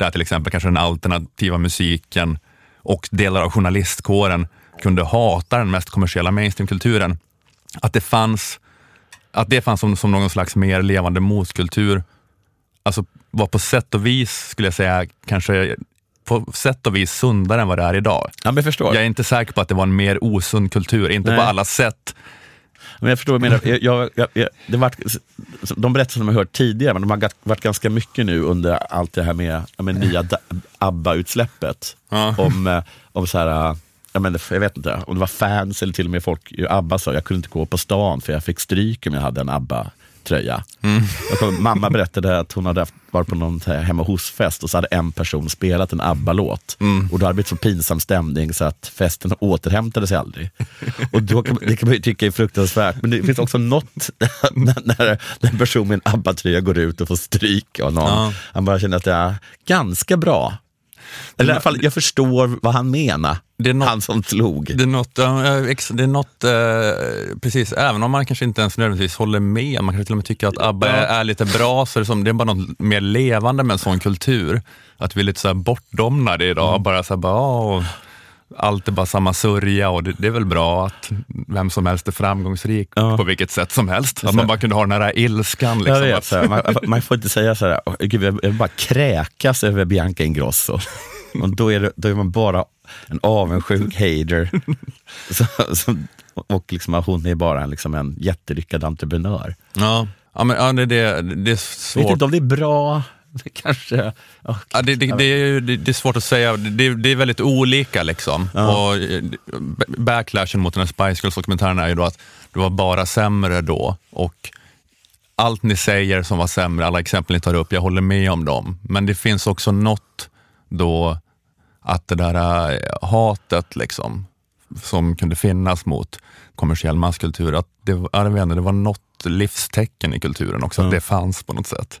där till exempel kanske den alternativa musiken och delar av journalistkåren kunde hata den mest kommersiella mainstreamkulturen. Att det fanns, att det fanns som, som någon slags mer levande motkultur, alltså var på sätt och vis, skulle jag säga, kanske på sätt och vis sundare än vad det är idag. Ja, jag förstår. Jag är inte säker på att det var en mer osund kultur, inte Nej. på alla sätt. Men jag förstår vad du menar. Jag, jag, jag, det var, de berättelser som jag hört tidigare, men de har varit ganska mycket nu under allt det här med, med nya ABBA-utsläppet. Ja. Om, eh, om så här, eh, jag, men, jag vet inte, om det var fans eller till och med folk, ju ABBA sa jag kunde inte gå på stan för jag fick stryk om jag hade en ABBA-tröja. Jag kommer- Mamma berättade att hon hade haft, varit på någon hemma hos-fest och så hade en person spelat en ABBA-låt. Och då hade det blivit så pinsam stämning så att festen återhämtade sig aldrig. Och då kan, det kan man ju tycka är fruktansvärt, men det finns också något när, när, när en person med en ABBA-tröja går ut och får stryk av någon. Ja. Han bara känner att det är ganska bra. Eller i alla fall, jag förstår vad han menar, är något- han som slog. Det är något, ja, det är något eh, precis, även om man kanske inte ens nödvändigtvis håller med, man kanske till och med tycker att ABBA är, är lite bra, så är det, som, det är bara något mer levande med en sån kultur. Att vi är lite så här bortdomnade idag, bara så här, bara, åh, allt är bara samma sörja och det, det är väl bra att vem som helst är framgångsrik Ja. på vilket sätt som helst. Att man bara kunde ha den här ilskan. Liksom, vet, att, så här, man, man får inte säga så här, "Åh, gud, jag vill bara kräkas över Bianca Ingrosso. Och då, är det, då är man bara en avundsjuk hater. Så, så, och liksom, hon är bara en, liksom, en jättelyckad entreprenör. ja. Ja, men, ja, det, det, det är Jag vet svårt. inte om det är bra, det kanske... ja, Ja, det, det, det, det, är svårt att säga, det, är väldigt olika. Liksom. Och eh, backlashen mot den här Spice Girls-dokumentären är ju då att det var bara sämre då. Och allt ni säger som var sämre, alla exempel ni tar upp, jag håller med om dem. Men det finns också något då att det där eh, hatet liksom, som kunde finnas mot kommersiell masskultur, att det, var- jag vet inte, det var något livstecken i kulturen också, att det fanns på något sätt.